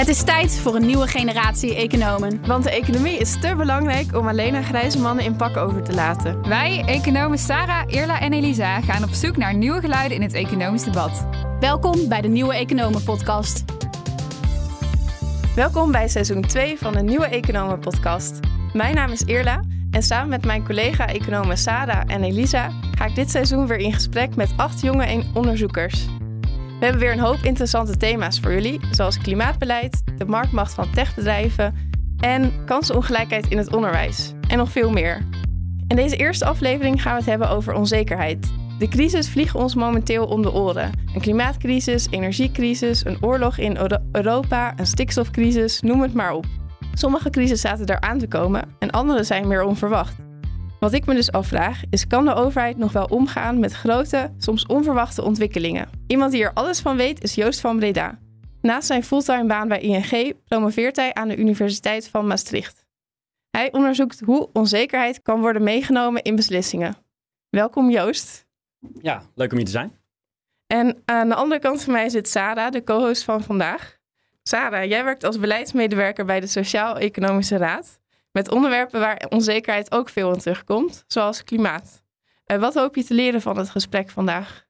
Het is tijd voor een nieuwe generatie economen. Want de economie is te belangrijk om alleen aan grijze mannen in pak over te laten. Wij, economen Sarah, Irla en Elisa, gaan op zoek naar nieuwe geluiden in het economisch debat. Welkom bij de Nieuwe Economen Podcast. Welkom bij seizoen 2 van de Nieuwe Economen Podcast. Mijn naam is Irla en samen met mijn collega-economen Sarah en Elisa ga ik dit seizoen weer in gesprek met acht jonge onderzoekers. We hebben weer een hoop interessante thema's voor jullie, zoals klimaatbeleid, de marktmacht van techbedrijven en kansenongelijkheid in het onderwijs. En nog veel meer. In deze eerste aflevering gaan we het hebben over onzekerheid. De crisis vliegen ons momenteel om de oren. Een klimaatcrisis, energiecrisis, een oorlog in Europa, een stikstofcrisis, noem het maar op. Sommige crises zaten er aan te komen en andere zijn meer onverwacht. Wat ik me dus afvraag is, kan de overheid nog wel omgaan met grote, soms onverwachte ontwikkelingen? Iemand die er alles van weet is Joost van Breda. Naast zijn fulltime baan bij ING promoveert hij aan de Universiteit van Maastricht. Hij onderzoekt hoe onzekerheid kan worden meegenomen in beslissingen. Welkom Joost. Ja, leuk om hier te zijn. En aan de andere kant van mij zit Sarah, de co-host van vandaag. Sarah, jij werkt als beleidsmedewerker bij de Sociaal-Economische Raad. Met onderwerpen waar onzekerheid ook veel in terugkomt, zoals klimaat. Uh, wat hoop je te leren van het gesprek vandaag?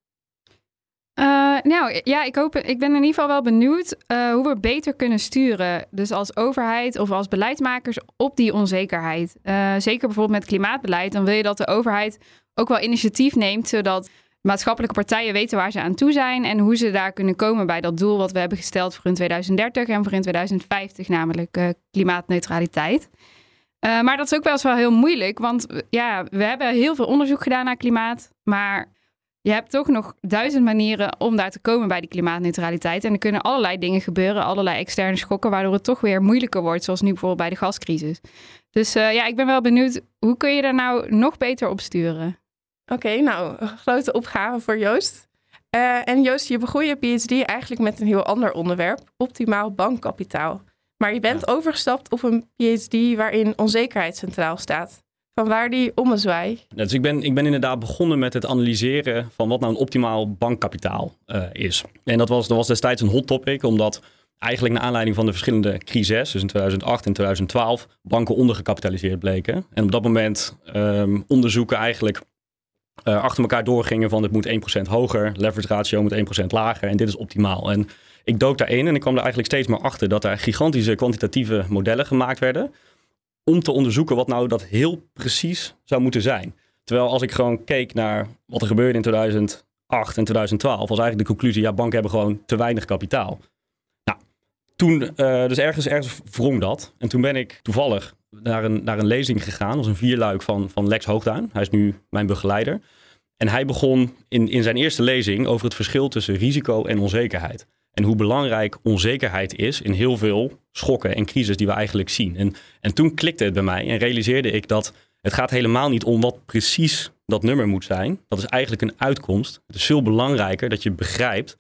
Uh, nou ja, ik, hoop, ik ben in ieder geval wel benieuwd uh, hoe we beter kunnen sturen. Dus als overheid of als beleidsmakers op die onzekerheid. zeker bijvoorbeeld met klimaatbeleid. Dan wil je dat de overheid ook wel initiatief neemt, zodat maatschappelijke partijen weten waar ze aan toe zijn en hoe ze daar kunnen komen bij dat doel wat we hebben gesteld voor in 2030 en voor in 2050, namelijk klimaatneutraliteit. Uh, maar dat is ook wel eens wel heel moeilijk, want ja, we hebben heel veel onderzoek gedaan naar klimaat, maar je hebt toch nog duizend manieren om daar te komen bij die klimaatneutraliteit. En er kunnen allerlei dingen gebeuren, allerlei externe schokken, waardoor het toch weer moeilijker wordt, zoals nu bijvoorbeeld bij de gascrisis. Dus uh, ja, ik ben wel benieuwd, hoe kun je daar nou nog beter op sturen? Oké, nou, grote opgave voor Joost. En Joost, je begon je PhD eigenlijk met een heel ander onderwerp, optimaal bankkapitaal. Maar je bent overgestapt op een PhD waarin onzekerheid centraal staat. Van waar die ommezwaai? Dus ik ben, ik ben inderdaad begonnen met het analyseren van wat nou een optimaal bankkapitaal uh, is. En dat was, dat was destijds een hot topic, omdat eigenlijk naar aanleiding van de verschillende crises, dus in 2008 en 2012, banken ondergekapitaliseerd bleken. En op dat moment um, onderzoeken eigenlijk uh, achter elkaar doorgingen van het moet 1% hoger, leverage ratio moet 1% lager en dit is optimaal. En ik dook daarin en ik kwam er eigenlijk steeds meer achter dat er gigantische kwantitatieve modellen gemaakt werden om te onderzoeken wat nou dat heel precies zou moeten zijn. Terwijl als ik gewoon keek naar wat er gebeurde in 2008 en 2012, was eigenlijk de conclusie, ja, banken hebben gewoon te weinig kapitaal. Nou, toen, uh, dus ergens, ergens wrong dat. En toen ben ik toevallig naar een, naar een lezing gegaan, als een vierluik van, van Lex Hoogduin. Hij is nu mijn begeleider. En hij begon in, in zijn eerste lezing over het verschil tussen risico en onzekerheid. En hoe belangrijk onzekerheid is in heel veel schokken en crisis die we eigenlijk zien. En, en toen klikte het bij mij en realiseerde ik dat het gaat helemaal niet om wat precies dat nummer moet zijn. Dat is eigenlijk een uitkomst. Het is veel belangrijker dat je begrijpt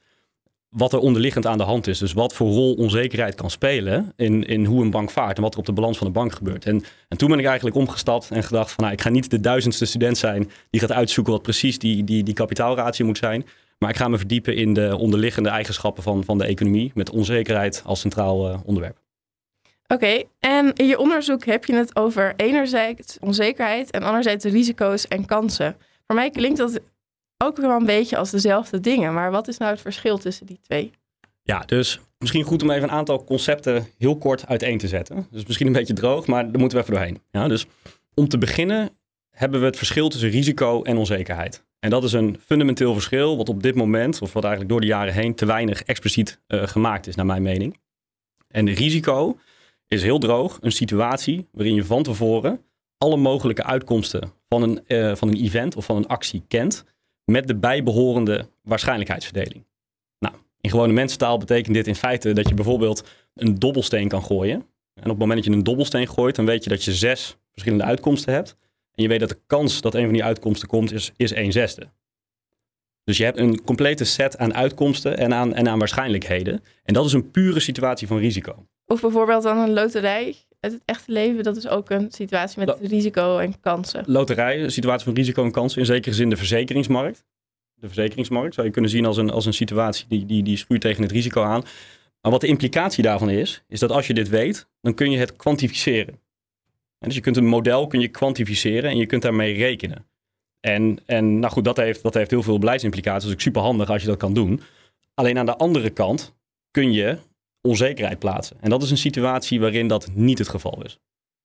wat er onderliggend aan de hand is. Dus wat voor rol onzekerheid kan spelen in, in hoe een bank vaart en wat er op de balans van de bank gebeurt. En, en toen ben ik eigenlijk omgestapt en gedacht van nou, ik ga niet de duizendste student zijn die gaat uitzoeken wat precies die, die, die kapitaalratio moet zijn. Maar ik ga me verdiepen in de onderliggende eigenschappen van, van de economie met onzekerheid als centraal uh, onderwerp. Oké, en in je onderzoek heb je het over enerzijds onzekerheid en anderzijds risico's en kansen. Voor mij klinkt dat ook wel een beetje als dezelfde dingen, maar wat is nou het verschil tussen die twee? Ja, dus misschien goed om even een aantal concepten heel kort uiteen te zetten. Dus misschien een beetje droog, maar daar moeten we even doorheen. Ja, dus om te beginnen hebben we het verschil tussen risico en onzekerheid. En dat is een fundamenteel verschil, wat op dit moment, of wat eigenlijk door de jaren heen, te weinig expliciet uh, gemaakt is, naar mijn mening. En risico is heel droog een situatie waarin je van tevoren alle mogelijke uitkomsten van een, uh, van een event of van een actie kent, met de bijbehorende waarschijnlijkheidsverdeling. Nou, in gewone mensentaal betekent dit in feite dat je bijvoorbeeld een dobbelsteen kan gooien. En op het moment dat je een dobbelsteen gooit, dan weet je dat je zes verschillende uitkomsten hebt. En je weet dat de kans dat een van die uitkomsten komt is, is 1 zesde. Dus je hebt een complete set aan uitkomsten en aan, en aan waarschijnlijkheden. En dat is een pure situatie van risico. Of bijvoorbeeld dan een loterij uit het echte leven. Dat is ook een situatie met risico en kansen. Loterij, een situatie van risico en kansen. In zekere zin de verzekeringsmarkt. De verzekeringsmarkt zou je kunnen zien als een, als een situatie die, die, die schuurt tegen het risico aan. Maar wat de implicatie daarvan is, is dat als je dit weet, dan kun je het kwantificeren. En dus je kunt een model kun je kwantificeren en je kunt daarmee rekenen. En, en nou goed, dat heeft, dat heeft heel veel beleidsimplicaties. Ook super handig als je dat kan doen. Alleen aan de andere kant kun je onzekerheid plaatsen. En dat is een situatie waarin dat niet het geval is.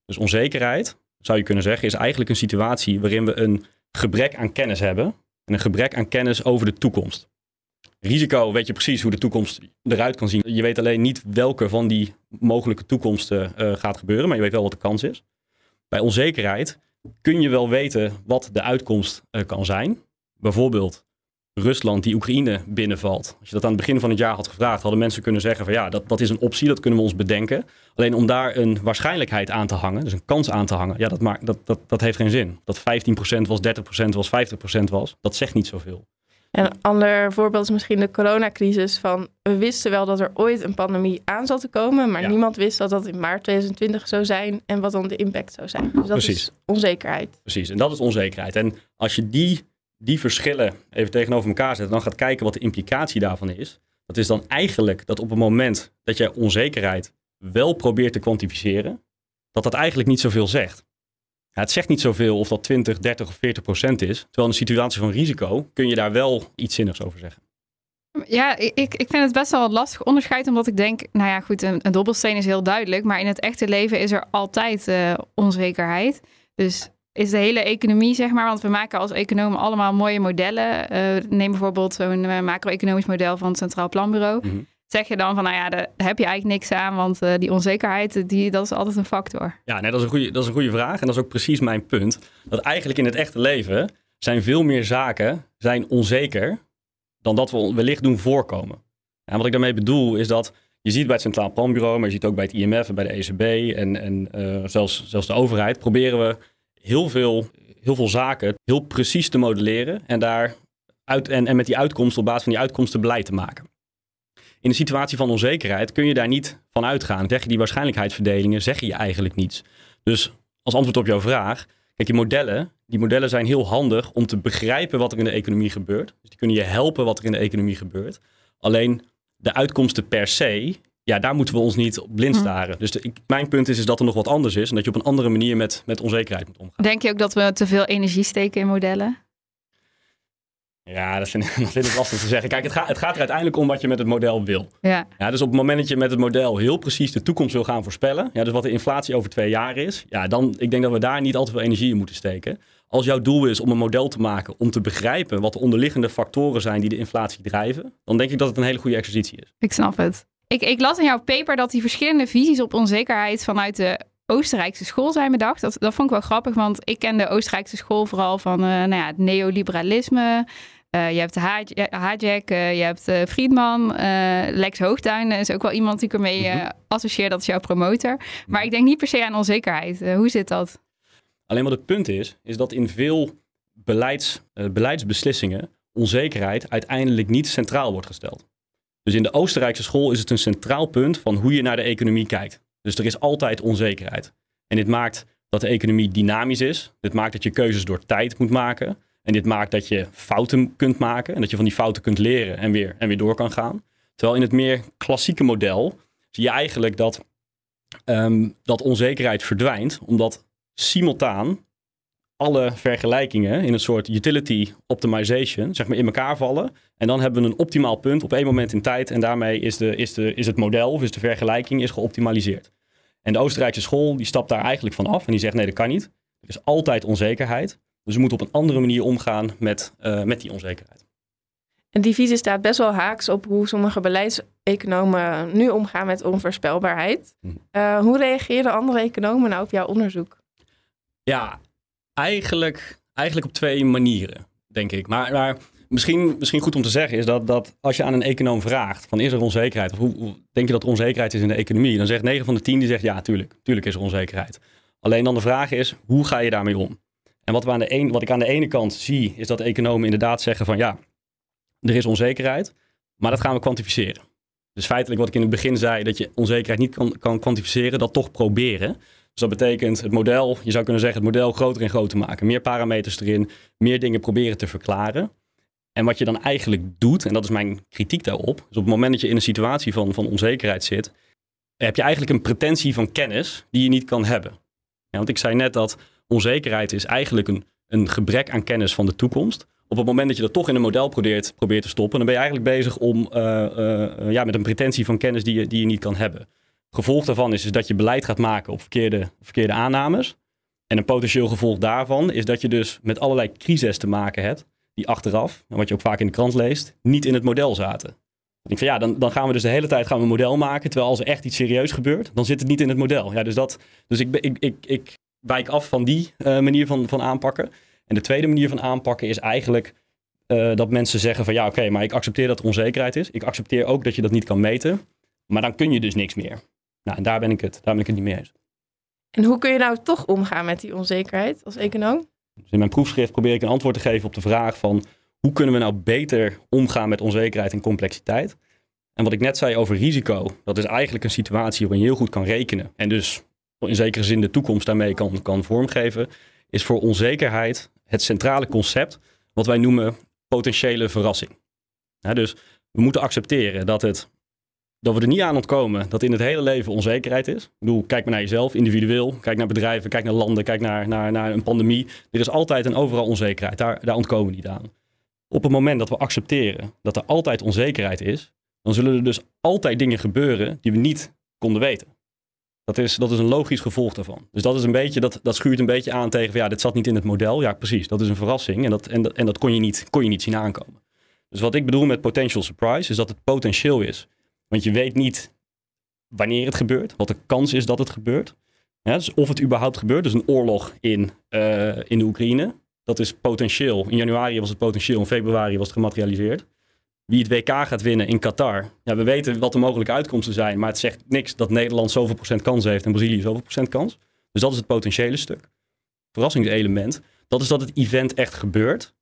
Dus onzekerheid, zou je kunnen zeggen, is eigenlijk een situatie waarin we een gebrek aan kennis hebben. En een gebrek aan kennis over de toekomst. Risico weet je precies hoe de toekomst eruit kan zien. Je weet alleen niet welke van die mogelijke toekomsten uh, gaat gebeuren, maar je weet wel wat de kans is. Bij onzekerheid kun je wel weten wat de uitkomst uh, kan zijn. Bijvoorbeeld Rusland die Oekraïne binnenvalt. Als je dat aan het begin van het jaar had gevraagd, hadden mensen kunnen zeggen van ja, dat, dat is een optie, dat kunnen we ons bedenken. Alleen om daar een waarschijnlijkheid aan te hangen, dus een kans aan te hangen, ja, dat, maakt, dat, dat, dat heeft geen zin. Dat 15% was, 30% was, 50% was, dat zegt niet zoveel. En een ander voorbeeld is misschien de coronacrisis. Van, we wisten wel dat er ooit een pandemie aan zat te komen, maar niemand wist dat dat in maart 2020 zou zijn en wat dan de impact zou zijn. Dus dat is onzekerheid. Precies, en dat is onzekerheid. En als je die die verschillen even tegenover elkaar zet, dan gaat kijken wat de implicatie daarvan is. Dat is dan eigenlijk dat op het moment dat je onzekerheid wel probeert te kwantificeren, dat dat eigenlijk niet zoveel zegt. Ja, het zegt niet zoveel of dat 20, 30 of 40 procent is. Terwijl in een situatie van risico kun je daar wel iets zinnigs over zeggen. Ja, ik, ik vind het best wel een lastig onderscheid, omdat ik denk, nou ja, goed, een, een dobbelsteen is heel duidelijk, maar in het echte leven is er altijd uh, onzekerheid. Dus is de hele economie, zeg maar. Want we maken als economen allemaal mooie modellen. Uh, neem bijvoorbeeld zo'n uh, macro-economisch model van het Centraal Planbureau. Mhm. Zeg je dan van, nou ja, daar heb je eigenlijk niks aan, want uh, die onzekerheid, die, dat is altijd een factor. Ja, nee, dat, is een goede, dat is een goede vraag. En dat is ook precies mijn punt. Dat eigenlijk in het echte leven zijn veel meer zaken zijn onzeker dan dat we wellicht doen voorkomen. En wat ik daarmee bedoel is dat je ziet bij het Centraal Planbureau, maar je ziet ook bij het IMF en bij de ECB en, en zelfs, zelfs de overheid, proberen we heel veel, heel veel zaken heel precies te modelleren en, daar uit, en, en met die uitkomsten, op basis van die uitkomsten beleid te maken. In een situatie van onzekerheid kun je daar niet van uitgaan. Zeg je die waarschijnlijkheidsverdelingen, zeg je eigenlijk niets. Dus als antwoord op jouw vraag, kijk, die modellen, die modellen zijn heel handig om te begrijpen wat er in de economie gebeurt. Dus die kunnen je helpen wat er in de economie gebeurt. Alleen de uitkomsten per se, ja, daar moeten we ons niet op blind hm. staren. Dus de, mijn punt is, is dat er nog wat anders is en dat je op een andere manier met, met onzekerheid moet omgaan. Denk je ook dat we te veel energie steken in modellen? Ja, dat vind, dat vind ik lastig te zeggen. Kijk, het gaat, het gaat er uiteindelijk om wat je met het model wil. Ja. Ja, dus op het moment dat je met het model heel precies de toekomst wil gaan voorspellen, ja, dus wat de inflatie over twee jaar is, ja, dan ik denk dat we daar niet al te veel energie in moeten steken. Als jouw doel is om een model te maken om te begrijpen wat de onderliggende factoren zijn die de inflatie drijven, dan denk ik dat het een hele goede exercitie is. Ik snap het. Ik, ik las in jouw paper dat die verschillende visies op onzekerheid vanuit de Oostenrijkse school zijn bedacht. Dat, dat vond ik wel grappig, want ik ken de Oostenrijkse school vooral van uh, nou ja, het neoliberalisme. Uh, je hebt Hayek, uh, je hebt Friedman, Lex Hoogtuin is ook wel iemand die ik ermee mm associeer. Dat is jouw promotor. Maar ik denk niet per se aan onzekerheid. hoe zit dat? Alleen wat het punt is, is dat in veel beleids, beleidsbeslissingen onzekerheid uiteindelijk niet centraal wordt gesteld. Dus in de Oostenrijkse school is het een centraal punt van hoe je naar de economie kijkt. Dus er is altijd onzekerheid. En dit maakt dat de economie dynamisch is. Dit maakt dat je keuzes door tijd moet maken. En dit maakt dat je fouten kunt maken en dat je van die fouten kunt leren en weer, en weer door kan gaan. Terwijl in het meer klassieke model zie je eigenlijk dat, um, dat onzekerheid verdwijnt, omdat simultaan alle vergelijkingen in een soort utility optimization zeg maar in elkaar vallen. En dan hebben we een optimaal punt op één moment in tijd. En daarmee is, de, is, de, is het model of is de vergelijking is geoptimaliseerd. En de Oostenrijkse school die stapt daar eigenlijk van af en die zegt nee dat kan niet. Er is altijd onzekerheid. Dus we moeten op een andere manier omgaan met, uh, met die onzekerheid. En die visie staat best wel haaks op hoe sommige beleidseconomen nu omgaan met onvoorspelbaarheid. Uh, hoe reageren andere economen nou op jouw onderzoek? Ja, Eigenlijk, eigenlijk op twee manieren, denk ik. Maar, maar misschien, misschien goed om te zeggen is dat, dat als je aan een econoom vraagt van is er onzekerheid of hoe, hoe, denk je dat er onzekerheid is in de economie, dan zegt 9 van de 10 die zegt ja, tuurlijk, tuurlijk is er onzekerheid. Alleen dan de vraag is, hoe ga je daarmee om? En wat, we aan de een, wat ik aan de ene kant zie, is dat economen inderdaad zeggen van ja, er is onzekerheid, maar dat gaan we kwantificeren. Dus feitelijk wat ik in het begin zei, dat je onzekerheid niet kan, kan kwantificeren, dat toch proberen. Dus dat betekent het model, je zou kunnen zeggen, het model groter en groter maken. Meer parameters erin, meer dingen proberen te verklaren. En wat je dan eigenlijk doet, en dat is mijn kritiek daarop, is op het moment dat je in een situatie van, van onzekerheid zit, heb je eigenlijk een pretentie van kennis die je niet kan hebben. Ja, want ik zei net dat onzekerheid is eigenlijk een, een gebrek aan kennis van de toekomst. Op het moment dat je dat toch in een model probeert, probeert te stoppen, dan ben je eigenlijk bezig om, uh, ja, met een pretentie van kennis die je, die je niet kan hebben. Gevolg daarvan is, dat je beleid gaat maken op verkeerde, verkeerde aannames. En een potentieel gevolg daarvan is dat je dus met allerlei crises te maken hebt, die achteraf, wat je ook vaak in de krant leest, niet in het model zaten. Ik van ja, dan, dan gaan we dus de hele tijd gaan we een model maken, terwijl als er echt iets serieus gebeurt, dan zit het niet in het model. Ja, dus dat, dus ik, ik, ik, ik wijk af van die uh, manier van, van aanpakken. En de tweede manier van aanpakken is eigenlijk uh, dat mensen zeggen van ja, oké, okay, maar ik accepteer dat er onzekerheid is. Ik accepteer ook dat je dat niet kan meten, maar dan kun je dus niks meer. Nou, en daar ben ik het, daar ben ik het niet mee eens. En hoe kun je nou toch omgaan met die onzekerheid als econoom? Dus in mijn proefschrift probeer ik een antwoord te geven op de vraag van hoe kunnen we nou beter omgaan met onzekerheid en complexiteit? En wat ik net zei over risico, dat is eigenlijk een situatie waarin je heel goed kan rekenen en dus in zekere zin de toekomst daarmee kan, kan vormgeven, is voor onzekerheid het centrale concept wat wij noemen potentiële verrassing. dus we moeten accepteren dat het dat we er niet aan ontkomen dat in het hele leven onzekerheid is. Ik bedoel, kijk maar naar jezelf, individueel. Kijk naar bedrijven, kijk naar landen, kijk naar, naar, naar een pandemie. Er is altijd en overal onzekerheid. Daar, daar ontkomen we niet aan. Op het moment dat we accepteren dat er altijd onzekerheid is, dan zullen er dus altijd dingen gebeuren die we niet konden weten. Dat is, dat is een logisch gevolg daarvan. Dus dat is een beetje, dat, dat schuurt een beetje aan tegen ja, dit zat niet in het model. Ja, precies. Dat is een verrassing. En dat, en dat, en dat kon, je niet, kon je niet zien aankomen. Dus wat ik bedoel met potential surprise, is dat het potentieel is. Want je weet niet wanneer het gebeurt, wat de kans is dat het gebeurt. Dus of het überhaupt gebeurt. Dus een oorlog in, uh, in de Oekraïne. Dat is potentieel. In januari was het potentieel, in februari was het gematerialiseerd. Wie het WK gaat winnen in Qatar. Ja, we weten wat de mogelijke uitkomsten zijn, maar het zegt niks dat Nederland zoveel procent kans heeft en Brazilië zoveel procent kans. Dus dat is het potentiële stuk. Verrassingselement, dat is dat het event echt gebeurt.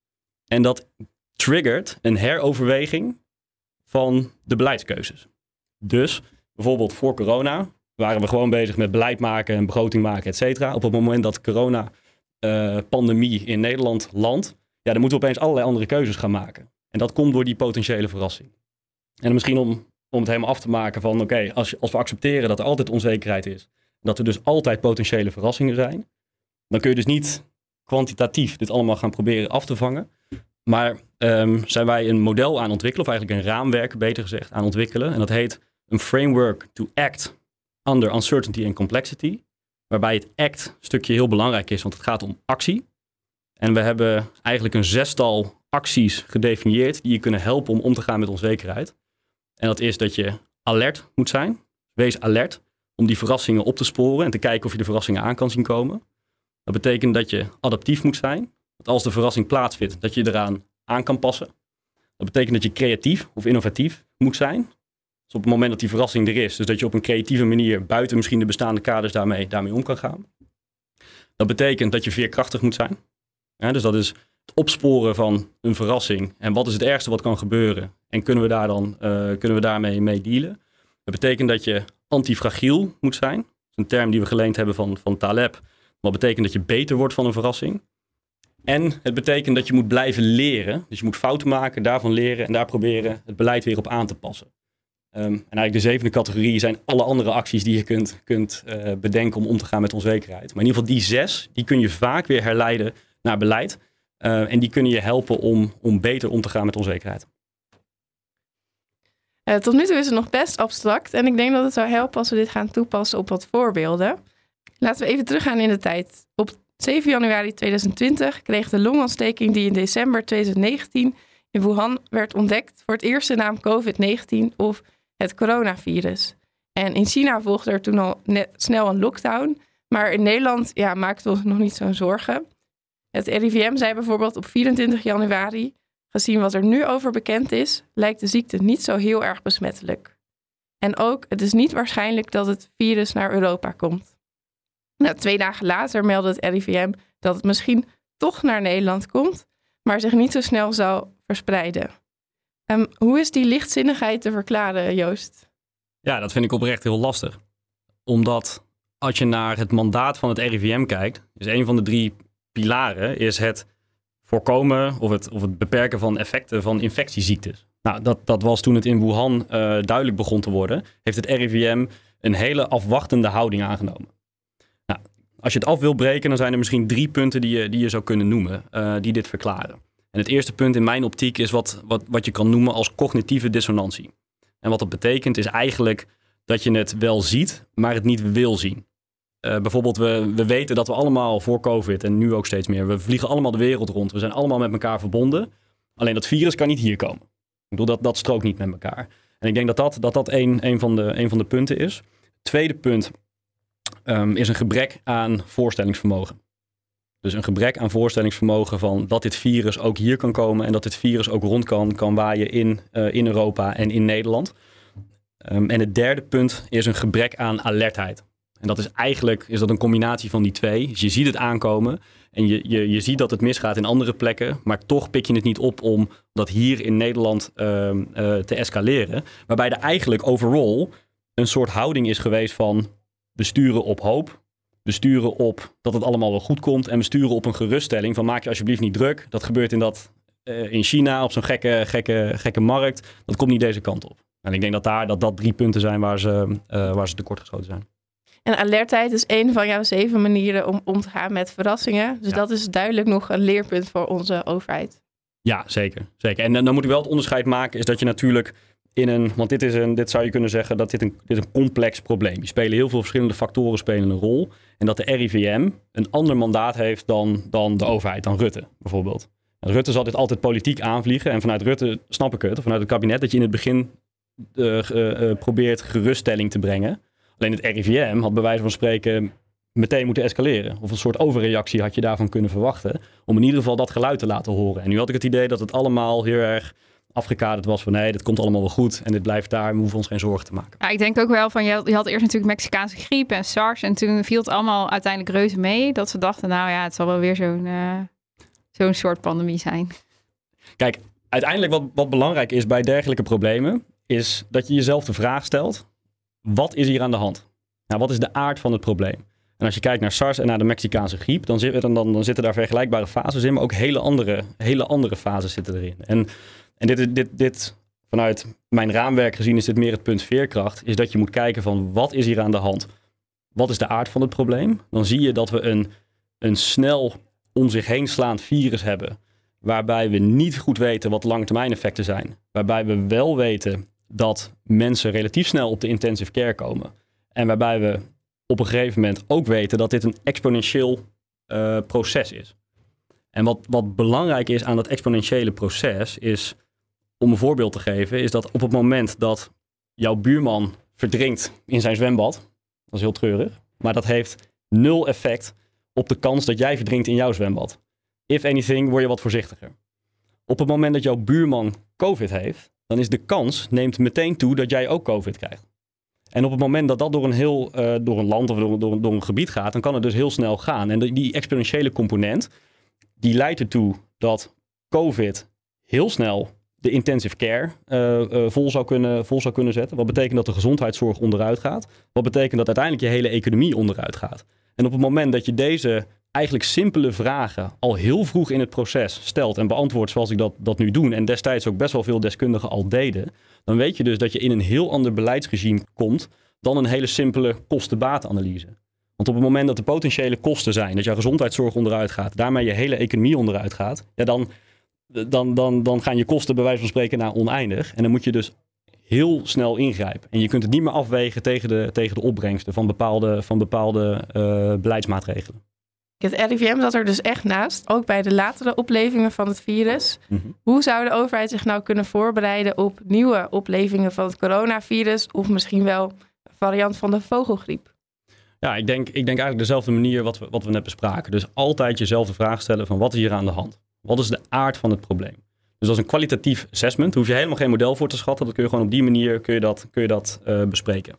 En dat triggert een heroverweging van de beleidskeuzes. Dus bijvoorbeeld voor corona waren we gewoon bezig met beleid maken en begroting maken, et cetera. Op het moment dat corona-pandemie uh, in Nederland landt, ja, dan moeten we opeens allerlei andere keuzes gaan maken. En dat komt door die potentiële verrassing. En misschien om, om het helemaal af te maken van, oké, als, als we accepteren dat er altijd onzekerheid is, dat er dus altijd potentiële verrassingen zijn, dan kun je dus niet kwantitatief dit allemaal gaan proberen af te vangen. Maar um, zijn wij een model aan ontwikkelen, of eigenlijk een raamwerk, beter gezegd, aan ontwikkelen. En dat heet een framework to act under uncertainty and complexity. Waarbij het act stukje heel belangrijk is, want het gaat om actie. En we hebben eigenlijk een zestal acties gedefinieerd die je kunnen helpen om om te gaan met onzekerheid. En dat is dat je alert moet zijn. Wees alert om die verrassingen op te sporen en te kijken of je de verrassingen aan kan zien komen. Dat betekent dat je adaptief moet zijn. Dat als de verrassing plaatsvindt, dat je eraan aan kan passen. Dat betekent dat je creatief of innovatief moet zijn. Dus op het moment dat die verrassing er is, dus dat je op een creatieve manier buiten misschien de bestaande kaders daarmee, daarmee om kan gaan. Dat betekent dat je veerkrachtig moet zijn. Dus dat is het opsporen van een verrassing. En wat is het ergste wat kan gebeuren? En kunnen we daar dan uh, kunnen we daarmee mee dealen? Dat betekent dat je antifragiel moet zijn. Dat is een term die we geleend hebben van, van Taleb. Wat betekent dat je beter wordt van een verrassing. En het betekent dat je moet blijven leren. Dus je moet fouten maken, daarvan leren en daar proberen het beleid weer op aan te passen. Um, en eigenlijk de zevende categorie zijn alle andere acties die je kunt, kunt uh, bedenken om om te gaan met onzekerheid. Maar in ieder geval die zes, die kun je vaak weer herleiden naar beleid. Uh, en die kunnen je helpen om, om beter om te gaan met onzekerheid. Uh, tot nu toe is het nog best abstract. En ik denk dat het zou helpen als we dit gaan toepassen op wat voorbeelden. Laten we even teruggaan in de tijd. Op 7 januari 2020 kreeg de longontsteking die in december 2019 in Wuhan werd ontdekt voor het eerst de naam COVID-19 of het coronavirus. En in China volgde er toen al snel een lockdown, maar in Nederland ja, maakten we ons nog niet zo'n zorgen. Het RIVM zei bijvoorbeeld op 24 januari, gezien wat er nu over bekend is, lijkt de ziekte niet zo heel erg besmettelijk. En ook, het is niet waarschijnlijk dat het virus naar Europa komt. Nou, twee dagen later meldde het RIVM dat het misschien toch naar Nederland komt, maar zich niet zo snel zal verspreiden. Um, hoe is die lichtzinnigheid te verklaren, Joost? Ja, dat vind ik oprecht heel lastig. Omdat als je naar het mandaat van het RIVM kijkt, is een van de drie pilaren is het voorkomen of het, of het beperken van effecten van infectieziektes. Nou, dat, dat was toen het in Wuhan uh, duidelijk begon te worden, heeft het RIVM een hele afwachtende houding aangenomen. Nou, als je het af wil breken, dan zijn er misschien drie punten die je, die je zou kunnen noemen, uh, die dit verklaren. En het eerste punt in mijn optiek is wat, wat, wat je kan noemen als cognitieve dissonantie. En wat dat betekent is eigenlijk dat je het wel ziet, maar het niet wil zien. Uh, bijvoorbeeld, we, we weten dat we allemaal voor COVID en nu ook steeds meer, we vliegen allemaal de wereld rond. We zijn allemaal met elkaar verbonden. Alleen dat virus kan niet hier komen. Ik bedoel, dat, dat strookt niet met elkaar. En ik denk dat dat, dat, dat een, een, van de, een van de punten is. Tweede punt um, is een gebrek aan voorstellingsvermogen. Dus een gebrek aan voorstellingsvermogen van dat dit virus ook hier kan komen en dat dit virus ook rond kan, kan waaien in, uh, in Europa en in Nederland. Um, en het derde punt is een gebrek aan alertheid. En dat is eigenlijk is dat een combinatie van die twee. Dus je ziet het aankomen en je, je, je ziet dat het misgaat in andere plekken, maar toch pik je het niet op om dat hier in Nederland uh, uh, te escaleren. Waarbij er eigenlijk overal een soort houding is geweest van besturen op hoop, besturen op dat het allemaal wel goed komt en besturen op een geruststelling van maak je alsjeblieft niet druk. Dat gebeurt in, dat, uh, in China op zo'n gekke, gekke, gekke markt. Dat komt niet deze kant op. En ik denk dat daar, dat, dat drie punten zijn waar ze, uh, waar ze tekortgeschoten zijn. En alertheid is een van jouw zeven manieren om om te gaan met verrassingen. Dus ja. dat is duidelijk nog een leerpunt voor onze overheid. Ja, zeker. zeker. En dan moet ik wel het onderscheid maken, is dat je natuurlijk in een, want dit is een, dit zou je kunnen zeggen dat dit een, dit een complex probleem. Die spelen heel veel verschillende factoren spelen een rol. En dat de RIVM een ander mandaat heeft dan, dan de overheid, dan Rutte bijvoorbeeld. En Rutte zal dit altijd politiek aanvliegen. En vanuit Rutte snap ik het, of vanuit het kabinet, dat je in het begin uh, uh, uh, probeert geruststelling te brengen. Alleen het RIVM had bij wijze van spreken meteen moeten escaleren. Of een soort overreactie had je daarvan kunnen verwachten. Om in ieder geval dat geluid te laten horen. En nu had ik het idee dat het allemaal heel erg afgekaderd was van nee, dit komt allemaal wel goed en dit blijft daar, we hoeven ons geen zorgen te maken. Ja, ik denk ook wel van, je had, je had eerst natuurlijk Mexicaanse griep en SARS en toen viel het allemaal uiteindelijk reuze mee, dat ze dachten, nou ja, het zal wel weer zo'n uh, zo'n soort pandemie zijn. Kijk, uiteindelijk wat, wat belangrijk is bij dergelijke problemen, is dat je jezelf de vraag stelt, wat is hier aan de hand? Nou, wat is de aard van het probleem? En als je kijkt naar SARS en naar de Mexicaanse griep, dan, dan, dan, zitten daar vergelijkbare fases in, maar ook hele andere, hele andere fases zitten erin. En en dit, dit, dit, vanuit mijn raamwerk gezien is dit meer het punt veerkracht. Is dat je moet kijken van wat is hier aan de hand? Wat is de aard van het probleem? Dan zie je dat we een, een snel om zich heen slaand virus hebben. Waarbij we niet goed weten wat langetermijn effecten zijn. Waarbij we wel weten dat mensen relatief snel op de intensive care komen. En waarbij we op een gegeven moment ook weten dat dit een exponentieel uh, proces is. En wat, wat belangrijk is aan dat exponentiële proces is om een voorbeeld te geven, is dat op het moment dat jouw buurman verdrinkt in zijn zwembad, dat is heel treurig, maar dat heeft nul effect op de kans dat jij verdrinkt in jouw zwembad. If anything, word je wat voorzichtiger. Op het moment dat jouw buurman COVID heeft, dan is de kans neemt meteen toe dat jij ook COVID krijgt. En op het moment dat dat door een heel uh, door een land of door, door, door, een gebied gaat, dan kan het dus heel snel gaan. En die exponentiële component, die leidt ertoe dat COVID heel snel de intensive care uh, uh, vol, zou kunnen, vol zou kunnen zetten. Wat betekent dat de gezondheidszorg onderuit gaat. Wat betekent dat uiteindelijk je hele economie onderuit gaat. En op het moment dat je deze eigenlijk simpele vragen al heel vroeg in het proces stelt en beantwoordt zoals ik dat, dat nu doe, en destijds ook best wel veel deskundigen al deden, dan weet je dus dat je in een heel ander beleidsregime komt dan een hele simpele kosten-baatanalyse. Want op het moment dat de potentiële kosten zijn, dat jouw gezondheidszorg onderuit gaat, daarmee je hele economie onderuit gaat, ja, dan dan, dan, dan gaan je kosten bij wijze van spreken naar oneindig. En dan moet je dus heel snel ingrijpen. En je kunt het niet meer afwegen tegen de, tegen de opbrengsten van bepaalde, van bepaalde uh, beleidsmaatregelen. Het RIVM zat er dus echt naast, ook bij de latere oplevingen van het virus. Mm -hmm. Hoe zou de overheid zich nou kunnen voorbereiden op nieuwe oplevingen van het coronavirus of misschien wel een variant van de vogelgriep? Ja, ik denk, ik denk eigenlijk dezelfde manier wat we, wat we net bespraken. Dus altijd jezelf de vraag stellen van wat is hier aan de hand? Wat is de aard van het probleem? Dus dat is een kwalitatief assessment. Daar hoef je helemaal geen model voor te schatten. Dat kun je gewoon op die manier kun je dat, kun je dat uh, bespreken.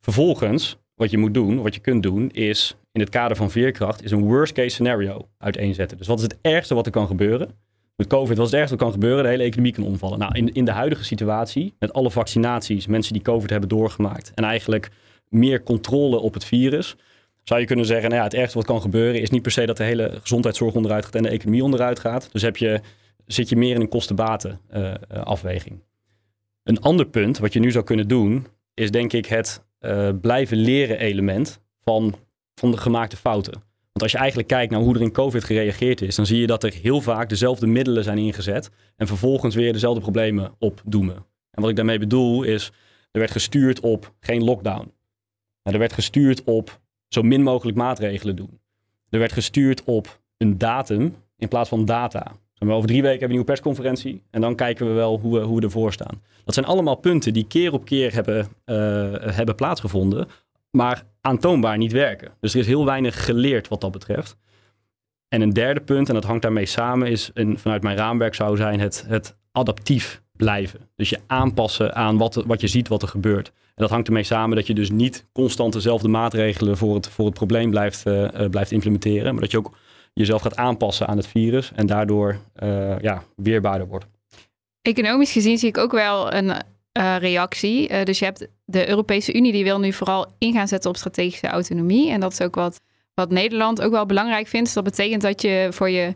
Vervolgens, wat je moet doen, wat je kunt doen, is in het kader van veerkracht, is een worst case scenario uiteenzetten. Dus wat is het ergste wat er kan gebeuren? Met COVID, wat is het ergste wat kan gebeuren? De hele economie kan omvallen. Nou, in, in de huidige situatie, met alle vaccinaties, mensen die COVID hebben doorgemaakt en eigenlijk meer controle op het virus, zou je kunnen zeggen, nou ja, het ergste wat kan gebeuren is niet per se dat de hele gezondheidszorg onderuit gaat en de economie onderuit gaat. Dus heb je, zit je meer in een kosten-baten uh, afweging. Een ander punt wat je nu zou kunnen doen, is denk ik het uh, blijven leren element van, van de gemaakte fouten. Want als je eigenlijk kijkt naar hoe er in COVID gereageerd is, dan zie je dat er heel vaak dezelfde middelen zijn ingezet en vervolgens weer dezelfde problemen opdoemen. En wat ik daarmee bedoel is, er werd gestuurd op geen lockdown. Er werd gestuurd op zo min mogelijk maatregelen doen. Er werd gestuurd op een datum in plaats van data. Over drie weken hebben we een nieuwe persconferentie en dan kijken we wel hoe we, hoe we ervoor staan. Dat zijn allemaal punten die keer op keer hebben, uh, hebben plaatsgevonden, maar aantoonbaar niet werken. Dus er is heel weinig geleerd wat dat betreft. En een derde punt, en dat hangt daarmee samen, is een, vanuit mijn raamwerk zou zijn het, het adaptief blijven. Dus je aanpassen aan wat, wat je ziet wat er gebeurt. En dat hangt ermee samen dat je dus niet constant dezelfde maatregelen voor het, voor het probleem blijft, uh, blijft implementeren. Maar dat je ook jezelf gaat aanpassen aan het virus en daardoor uh, ja, weerbaarder wordt. Economisch gezien zie ik ook wel een uh, reactie. dus je hebt de Europese Unie die wil nu vooral in gaan zetten op strategische autonomie. En dat is ook wat, wat Nederland ook wel belangrijk vindt. Dus dat betekent dat je voor je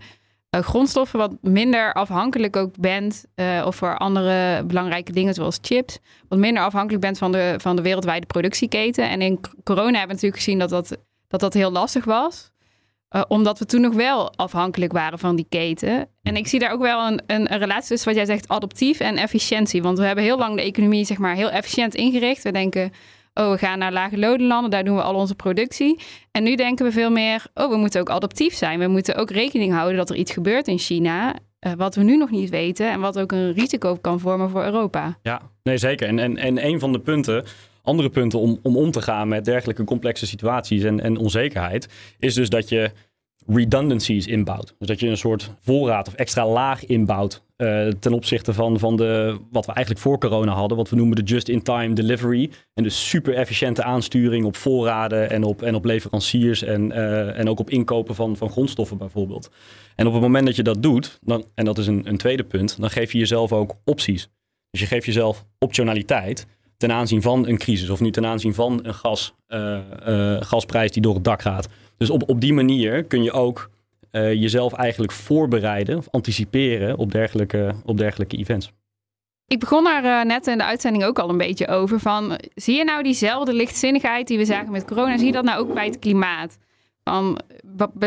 grondstoffen wat minder afhankelijk ook bent, of voor andere belangrijke dingen zoals chips, wat minder afhankelijk bent van de, van de wereldwijde productieketen. En in corona hebben we natuurlijk gezien dat dat, dat, dat heel lastig was. Uh, omdat we toen nog wel afhankelijk waren van die keten. En ik zie daar ook wel een, een, relatie tussen wat jij zegt, adoptief en efficiëntie. Want we hebben heel lang de economie zeg maar, heel efficiënt ingericht. We denken, oh, we gaan naar lage lodenlanden, daar doen we al onze productie. En nu denken we veel meer, oh, we moeten ook adaptief zijn. We moeten ook rekening houden dat er iets gebeurt in China, uh, wat we nu nog niet weten en wat ook een risico kan vormen voor Europa. Ja, nee, zeker. En, en, en een van de punten andere punten om, om om te gaan met dergelijke complexe situaties en, en onzekerheid, is dus dat je redundancies inbouwt. Dus dat je een soort voorraad of extra laag inbouwt uh, ten opzichte van, van de, wat we eigenlijk voor corona hadden, wat we noemen de just-in-time delivery. En de super efficiënte aansturing op voorraden en op, en op leveranciers en, uh, en ook op inkopen van, van grondstoffen bijvoorbeeld. En op het moment dat je dat doet, dan, en dat is een, een tweede punt, dan geef je jezelf ook opties. Dus je geeft jezelf optionaliteit ten aanzien van een crisis of nu ten aanzien van een gas, uh, gasprijs die door het dak gaat. Dus op, op die manier kun je ook uh, jezelf eigenlijk voorbereiden of anticiperen op dergelijke, op dergelijke events. Ik begon daar net in de uitzending ook al een beetje over. Van, zie je nou diezelfde lichtzinnigheid die we zagen met corona? Zie je dat nou ook bij het klimaat? Van,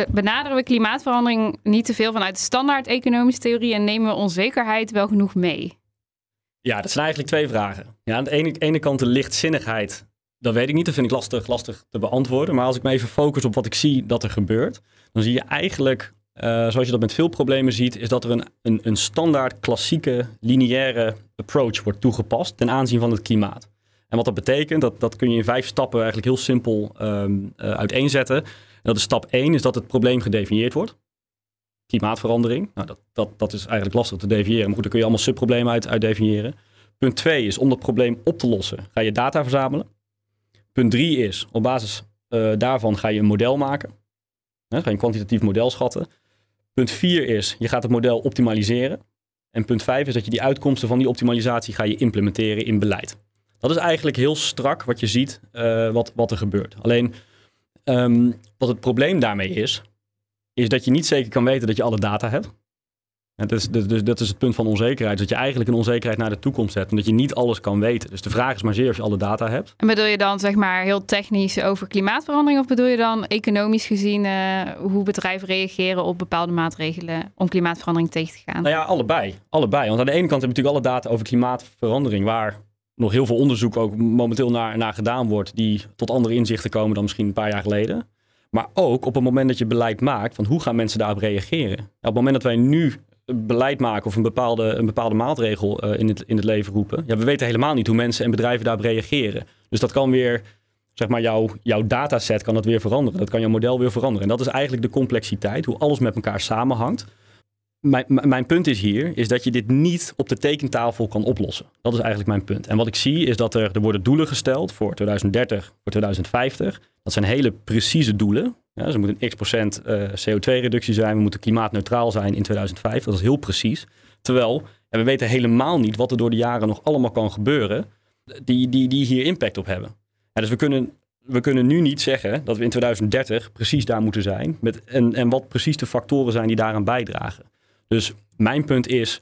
benaderen we klimaatverandering niet te veel vanuit de standaard economische theorie en nemen we onzekerheid wel genoeg mee? Ja, dat zijn eigenlijk twee vragen. Ja, aan de ene, kant de lichtzinnigheid dat weet ik niet. Dat vind ik lastig, lastig te beantwoorden. Maar als ik me even focus op wat ik zie dat er gebeurt, dan zie je eigenlijk, uh, zoals je dat met veel problemen ziet, is dat er een, een, een standaard klassieke lineaire approach wordt toegepast ten aanzien van het klimaat. En wat dat betekent, dat, dat kun je in vijf stappen eigenlijk heel simpel um, uh, uiteenzetten. En dat is stap 1 is dat het probleem gedefinieerd wordt. Klimaatverandering. Nou, dat, dat, dat is eigenlijk lastig te definiëren. Maar goed, daar kun je allemaal subproblemen uit, uit definiëren. Punt 2 is om dat probleem op te lossen, ga je data verzamelen. Punt drie is, op basis uh, daarvan ga je een model maken. Ga je een kwantitatief model schatten. Punt vier is, je gaat het model optimaliseren. En punt vijf is dat je die uitkomsten van die optimalisatie ga je implementeren in beleid. Dat is eigenlijk heel strak wat je ziet uh, wat, wat er gebeurt. Alleen um, wat het probleem daarmee is, is dat je niet zeker kan weten dat je alle data hebt. Dat is, dus, dat is het punt van onzekerheid. Dat je eigenlijk een onzekerheid naar de toekomst zet. Omdat je niet alles kan weten. Dus de vraag is maar zeer of je alle data hebt. En bedoel je dan zeg maar heel technisch over klimaatverandering? Of bedoel je dan economisch gezien uh, hoe bedrijven reageren op bepaalde maatregelen om klimaatverandering tegen te gaan? Nou ja, allebei. allebei. Want aan de ene kant heb je natuurlijk alle data over klimaatverandering. Waar nog heel veel onderzoek ook momenteel naar, naar gedaan wordt. Die tot andere inzichten komen dan misschien een paar jaar geleden. Maar ook op het moment dat je beleid maakt van hoe gaan mensen daarop reageren. op het moment dat wij nu beleid maken of een bepaalde, een bepaalde maatregel uh, in, het, in het leven roepen. Ja, we weten helemaal niet hoe mensen en bedrijven daarop reageren. Dus dat kan weer, zeg maar, jouw, jouw dataset kan dat weer veranderen. Dat kan jouw model weer veranderen. En dat is eigenlijk de complexiteit, hoe alles met elkaar samenhangt. Mijn, mijn punt is hier, is dat je dit niet op de tekentafel kan oplossen. Dat is eigenlijk mijn punt. En wat ik zie is dat er, er worden doelen gesteld voor 2030, voor 2050. Dat zijn hele precieze doelen. Ja, dus er moet een x procent uh, CO2-reductie zijn. We moeten klimaatneutraal zijn in 2005. Dat is heel precies. Terwijl en we weten helemaal niet wat er door de jaren nog allemaal kan gebeuren. Die, die, die hier impact op hebben. Dus we kunnen we kunnen nu niet zeggen dat we in 2030 precies daar moeten zijn. Met, en, en wat precies de factoren zijn die daaraan bijdragen. Dus mijn punt is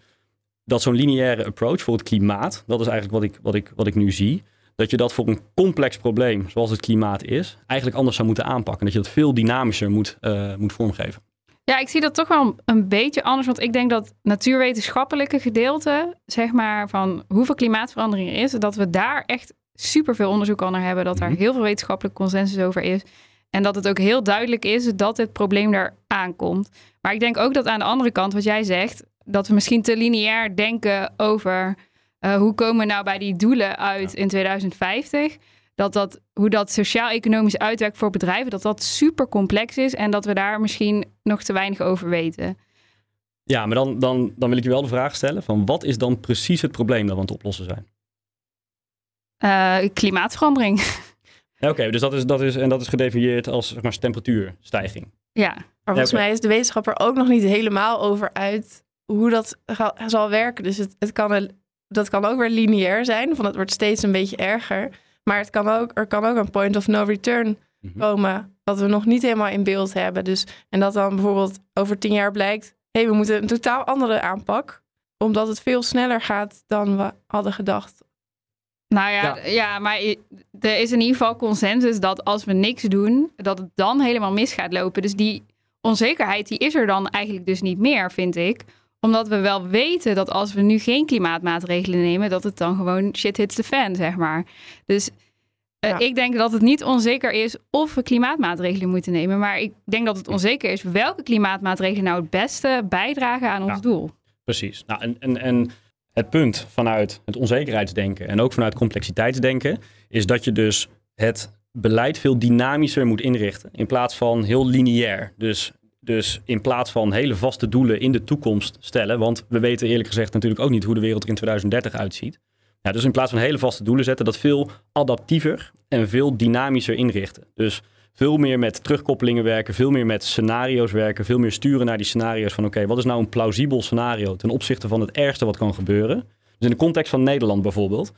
dat zo'n lineaire approach voor het klimaat, dat is eigenlijk wat ik, wat, ik, wat ik nu zie, dat je dat voor een complex probleem zoals het klimaat is, eigenlijk anders zou moeten aanpakken. Dat je dat veel dynamischer moet, uh, moet vormgeven. Ja, ik zie dat toch wel een beetje anders. Want ik denk dat natuurwetenschappelijke gedeelte, zeg maar, van hoeveel klimaatverandering er is, dat we daar echt superveel onderzoek al naar hebben. Dat daar mhm. heel veel wetenschappelijke consensus over is. En dat het ook heel duidelijk is dat dit probleem daar aankomt. Maar ik denk ook dat aan de andere kant, wat jij zegt, dat we misschien te lineair denken over uh, hoe komen we nou bij die doelen uit in 2050 dat dat, hoe dat sociaal-economisch uitwerkt voor bedrijven, dat dat super complex is en dat we daar misschien nog te weinig over weten. Ja, maar dan, dan, dan wil ik je wel de vraag stellen van wat is dan precies het probleem dat we aan het oplossen zijn? Uh, klimaatverandering. Oké, dus dat is, dat is, en dat is gedefinieerd als zeg maar, temperatuurstijging. Ja. Maar volgens mij is de wetenschapper ook nog niet helemaal over uit hoe dat zal werken. Dus het, het kan, dat kan ook weer lineair zijn, van het wordt steeds een beetje erger. Maar het kan ook, er kan ook een point of no return mhm. komen, wat we nog niet helemaal in beeld hebben. Dus, en dat dan bijvoorbeeld over tien jaar blijkt, hé, hey, we moeten een totaal andere aanpak, omdat het veel sneller gaat dan we hadden gedacht. Nou ja, ja, maar er is in ieder geval consensus dat als we niks doen, dat het dan helemaal mis gaat lopen. Dus die onzekerheid die is er dan eigenlijk dus niet meer, vind ik omdat we wel weten dat als we nu geen klimaatmaatregelen nemen, dat het dan gewoon shit hits the fan, zeg maar. Dus uh, ik denk dat het niet onzeker is of we klimaatmaatregelen moeten nemen. Maar ik denk dat het onzeker is welke klimaatmaatregelen nou het beste bijdragen aan ons doel. Precies. Nou, en, en, en het punt vanuit het onzekerheidsdenken en ook vanuit complexiteitsdenken is dat je dus het beleid veel dynamischer moet inrichten in plaats van heel lineair. Dus dus in plaats van hele vaste doelen in de toekomst stellen, want we weten eerlijk gezegd natuurlijk ook niet hoe de wereld er in 2030 uitziet. Dus in plaats van hele vaste doelen zetten, dat veel adaptiever en veel dynamischer inrichten. Dus veel meer met terugkoppelingen werken, veel meer met scenario's werken, veel meer sturen naar die scenario's van oké, wat is nou een plausibel scenario ten opzichte van het ergste wat kan gebeuren. Dus in de context van Nederland bijvoorbeeld.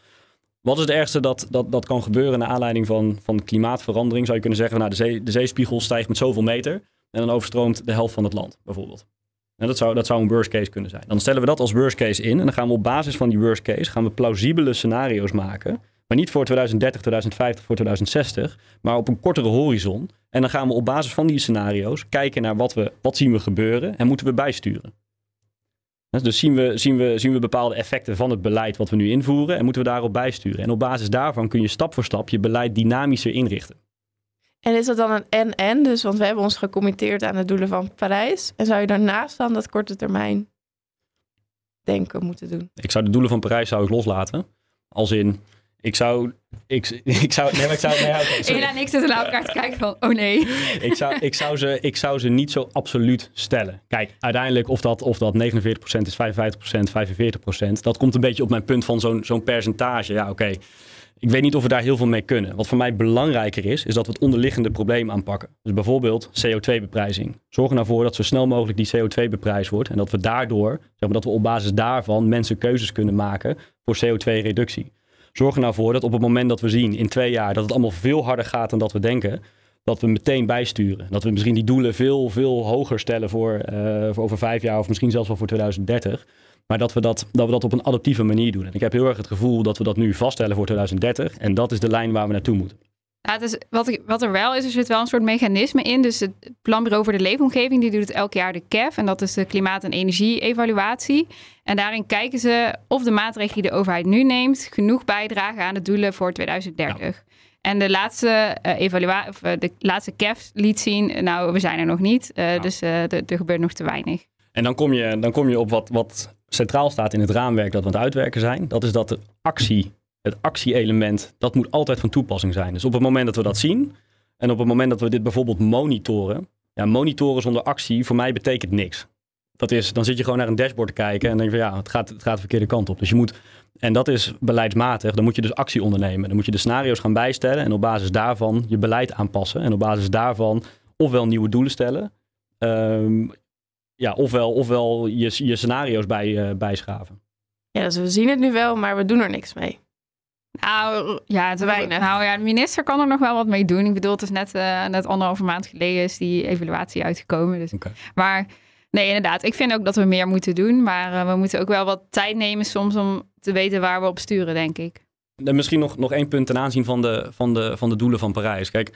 Wat is het ergste dat, dat, dat kan gebeuren naar aanleiding van, van klimaatverandering? Zou je kunnen zeggen, nou, de, zee, de zeespiegel stijgt met zoveel meter. En dan overstroomt de helft van het land, bijvoorbeeld. En dat zou, dat zou een worst case kunnen zijn. Dan stellen we dat als worst case in. En dan gaan we op basis van die worst case gaan we plausibele scenario's maken. Maar niet voor 2030, 2050, voor 2060. Maar op een kortere horizon. En dan gaan we op basis van die scenario's kijken naar wat, we, wat zien we gebeuren. En moeten we bijsturen. Dus zien we, zien, we, zien we bepaalde effecten van het beleid wat we nu invoeren. En moeten we daarop bijsturen. En op basis daarvan kun je stap voor stap je beleid dynamischer inrichten. En is dat dan een en-en? Dus, want we hebben ons gecommitteerd aan de doelen van Parijs. En zou je daarnaast dan dat korte termijn denken moeten doen? Ik zou de doelen van Parijs zou ik loslaten. Als in, ik zou... Ik, ik zou, nee, maar ik zou... Nee, okay, en ik zitten naar elkaar te kijken van, oh nee. ik, zou, ik, zou ze, ik zou ze niet zo absoluut stellen. Kijk, uiteindelijk of dat, of dat 49% is, 55%, 45%, dat komt een beetje op mijn punt van zo'n zo'n percentage. Ja, oké. Ik weet niet of we daar heel veel mee kunnen. Wat voor mij belangrijker is, is dat we het onderliggende probleem aanpakken. Dus bijvoorbeeld CO2-beprijzing. Zorg er nou voor dat zo snel mogelijk die CO2 beprijs wordt. En dat we daardoor, zeg maar, dat we op basis daarvan mensen keuzes kunnen maken voor CO2-reductie. Zorg er nou voor dat op het moment dat we zien in twee jaar dat het allemaal veel harder gaat dan dat we denken, dat we meteen bijsturen. Dat we misschien die doelen veel, veel hoger stellen voor, uh, voor over vijf jaar of misschien zelfs wel voor 2030. Maar dat we dat, dat we dat op een adaptieve manier doen. En ik heb heel erg het gevoel dat we dat nu vaststellen voor 2030. En dat is de lijn waar we naartoe moeten. Ja, is, wat, ik, wat er wel is, er zit wel een soort mechanisme in. Dus het Planbureau voor de Leefomgeving, die doet het elk jaar de CAF. En dat is de Klimaat- en Energie-evaluatie. En daarin kijken ze of de maatregelen die de overheid nu neemt... genoeg bijdragen aan de doelen voor 2030. En de laatste, uh, evaluatie, of, uh, de laatste CAF liet zien, nou, we zijn er nog niet. Uh, Dus er gebeurt nog te weinig. En dan kom je, dan kom je op wat, wat centraal staat in het raamwerk dat we aan het uitwerken zijn. Dat is dat de actie, het actie-element, dat moet altijd van toepassing zijn. Dus op het moment dat we dat zien en op het moment dat we dit bijvoorbeeld monitoren. Ja, monitoren zonder actie voor mij betekent niks. Dat is, dan zit je gewoon naar een dashboard te kijken en denk je van ja, het gaat, het gaat de verkeerde kant op. Dus je moet, en dat is beleidsmatig, dan moet je dus actie ondernemen. Dan moet je de scenario's gaan bijstellen en op basis daarvan je beleid aanpassen. En op basis daarvan ofwel nieuwe doelen stellen, um, ja, ofwel, ofwel je, je scenario's bij, uh, bijschaven. Ja, dus we zien het nu wel, maar we doen er niks mee. Nou, ja, Te weinig. Nou ja, de minister kan er nog wel wat mee doen. Ik bedoel, het is net, eh, net anderhalve maand geleden is die evaluatie uitgekomen. Dus. Maar nee, inderdaad. Ik vind ook dat we meer moeten doen. Maar eh, we moeten ook wel wat tijd nemen soms om te weten waar we op sturen, denk ik. En misschien nog, nog één punt ten aanzien van de, van, de, van de doelen van Parijs. Kijk,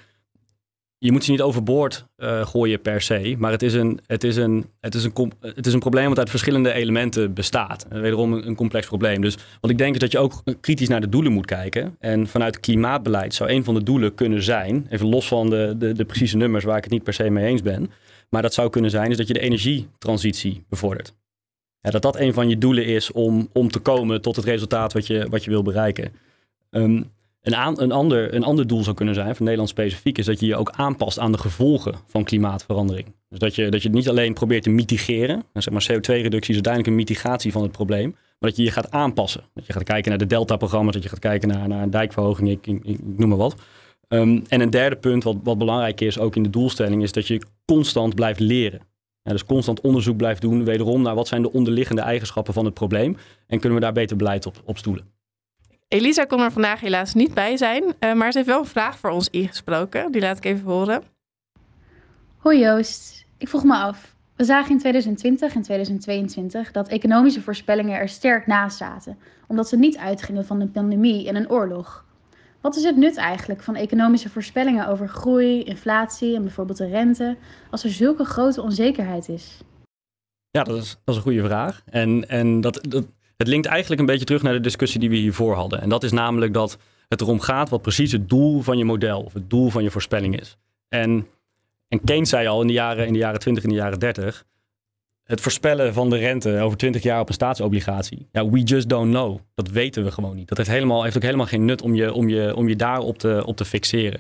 je moet ze niet overboord eh, gooien per se. Maar het is, een, het, is een, het, is een, het is een probleem wat uit verschillende elementen bestaat. En wederom een, een complex probleem. Dus wat ik denk is dat je ook kritisch naar de doelen moet kijken. En vanuit klimaatbeleid zou een van de doelen kunnen zijn... even los van de, de, de precieze nummers waar ik het niet per se mee eens ben... maar dat zou kunnen zijn is dat je de energietransitie bevordert. Ja, dat dat een van je doelen is om, om te komen tot het resultaat wat je, wat je wil bereiken. Ehm, een, een, ander, een ander doel zou kunnen zijn, voor Nederland specifiek, is dat je je ook aanpast aan de gevolgen van klimaatverandering. Dus dat je, dat je het niet alleen probeert te mitigeren. En zeg maar CO2-reductie is uiteindelijk een mitigatie van het probleem. Maar dat je je gaat aanpassen. Dat je gaat kijken naar de Delta-programma's, dat je gaat kijken naar, naar dijkverhoging, ik, ik, noem maar wat. Ehm, en een derde punt, wat, wat belangrijk is, ook in de doelstelling, is dat je constant blijft leren. Dus constant onderzoek blijft doen, wederom naar wat zijn de onderliggende eigenschappen van het probleem. En kunnen we daar beter beleid op, op stoelen. Elisa kon er vandaag helaas niet bij zijn, eh, maar ze heeft wel een vraag voor ons ingesproken. Die laat ik even horen. Hoi Joost, ik vroeg me af. We zagen in 2020 en 2022 dat economische voorspellingen er sterk naast zaten, omdat ze niet uitgingen van een pandemie en een oorlog. Wat is het nut eigenlijk van economische voorspellingen over groei, inflatie en bijvoorbeeld de rente, als er zulke grote onzekerheid is? Ja, dat is, dat is een goede vraag. En, en dat, dat, het linkt eigenlijk een beetje terug naar de discussie die we hiervoor hadden. En dat is namelijk dat het erom gaat wat precies het doel van je model of het doel van je voorspelling is. En, en Keynes zei al in de, jaren, in de jaren 20 en de jaren 30, het voorspellen van de rente over 20 jaar op een staatsobligatie. Ja, we just don't know. Dat weten we gewoon niet. Dat heeft, helemaal, heeft ook helemaal geen nut om je, om je, om je daarop te, op te fixeren.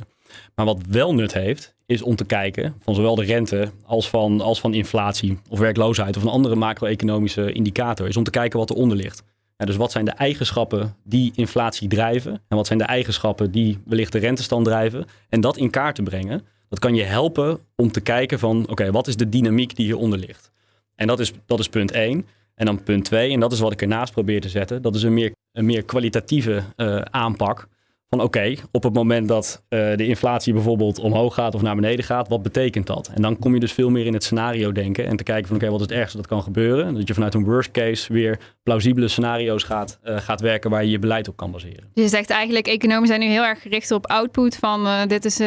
Maar wat wel nut heeft, is om te kijken van zowel de rente als van, als van inflatie of werkloosheid of een andere macro-economische indicator, is om te kijken wat eronder ligt. Ja, dus wat zijn de eigenschappen die inflatie drijven en wat zijn de eigenschappen die wellicht de rentestand drijven en dat in kaart te brengen. Dat kan je helpen om te kijken van oké, wat is de dynamiek die hieronder ligt. En dat is, dat is punt 1. En dan punt 2, en dat is wat ik ernaast probeer te zetten, dat is een meer, een meer kwalitatieve uh, aanpak van oké, op het moment dat uh, de inflatie bijvoorbeeld omhoog gaat of naar beneden gaat, wat betekent dat? En dan kom je dus veel meer in het scenario denken en te kijken van oké, wat is het ergste dat kan gebeuren? En dat je vanuit een worst case weer plausibele scenario's gaat, uh, gaat werken waar je je beleid op kan baseren. Je zegt eigenlijk, economen zijn nu heel erg gericht op output van uh, dit is 2%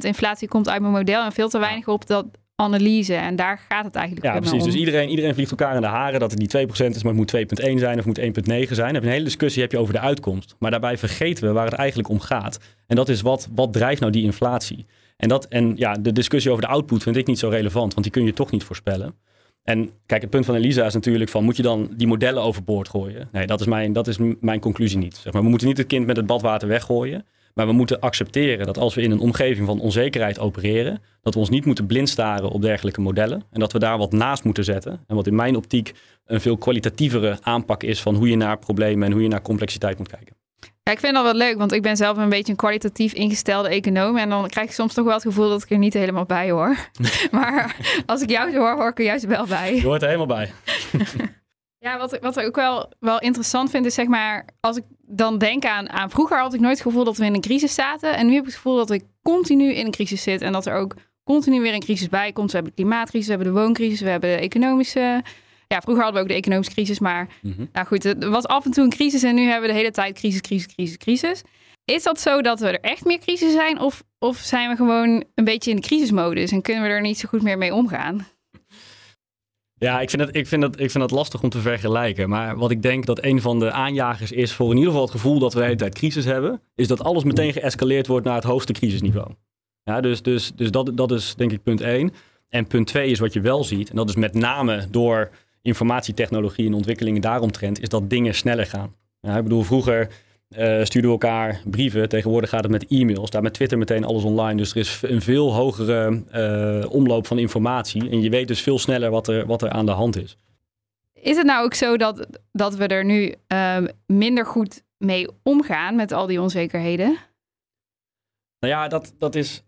inflatie komt uit mijn model en veel te weinig op dat analyse. En daar gaat het eigenlijk Ja, precies. om. Dus iedereen, iedereen vliegt elkaar in de haren dat het niet 2% is, maar het moet 2,1 zijn of moet 1,9 zijn. Heb een hele discussie heb je over de uitkomst. Maar daarbij vergeten we waar het eigenlijk om gaat. En dat is wat, wat drijft nou die inflatie? En, dat, en ja, de discussie over de output vind ik niet zo relevant, want die kun je toch niet voorspellen. En kijk, het punt van Elisa is natuurlijk van, moet je dan die modellen overboord gooien? Nee, dat is mijn, dat is mijn conclusie niet. Zeg maar, we moeten niet het kind met het badwater weggooien. Maar we moeten accepteren dat als we in een omgeving van onzekerheid opereren, dat we ons niet moeten blind staren op dergelijke modellen. En dat we daar wat naast moeten zetten. En wat in mijn optiek een veel kwalitatievere aanpak is van hoe je naar problemen en hoe je naar complexiteit moet kijken. Ja, ik vind dat wel leuk, want ik ben zelf een beetje een kwalitatief ingestelde econoom. En dan krijg ik soms toch wel het gevoel dat ik er niet helemaal bij hoor. maar als ik jou zo hoor, hoor ik er juist wel bij. Je hoort er helemaal bij. Ja, wat, wat ik ook wel, wel interessant vind, is zeg maar, als ik dan denk aan, aan vroeger had ik nooit het gevoel dat we in een crisis zaten. En nu heb ik het gevoel dat ik continu in een crisis zit. En dat er ook continu weer een crisis bij komt. We hebben de klimaatcrisis, we hebben de wooncrisis, we hebben de economische. Ja, vroeger hadden we ook de economische crisis. Maar nou goed, er was af en toe een crisis en nu hebben we de hele tijd crisis, crisis, crisis, crisis. Is dat zo dat we er echt meer crisis zijn? Of, of zijn we gewoon een beetje in de crisismodus en kunnen we er niet zo goed meer mee omgaan? Ja, ik vind, het, ik, vind het, ik vind het lastig om te vergelijken. Maar wat ik denk dat een van de aanjagers is voor in ieder geval het gevoel dat we de hele tijd crisis hebben, is dat alles meteen geëscaleerd wordt naar het hoogste crisisniveau. Ja, dus dus, dus dat, dat is denk ik punt één. En punt twee is wat je wel ziet, en dat is met name door informatietechnologie en ontwikkelingen daaromtrent, is dat dingen sneller gaan. Ja, ik bedoel, vroeger uh, stuurden we elkaar brieven. Tegenwoordig gaat het met e-mails. Daar met Twitter meteen alles online. Dus er is een veel hogere uh, omloop van informatie. En je weet dus veel sneller wat er, wat er aan de hand is. Is het nou ook zo dat, dat we er nu uh, minder goed mee omgaan met al die onzekerheden? Nou ja, dat, dat, is,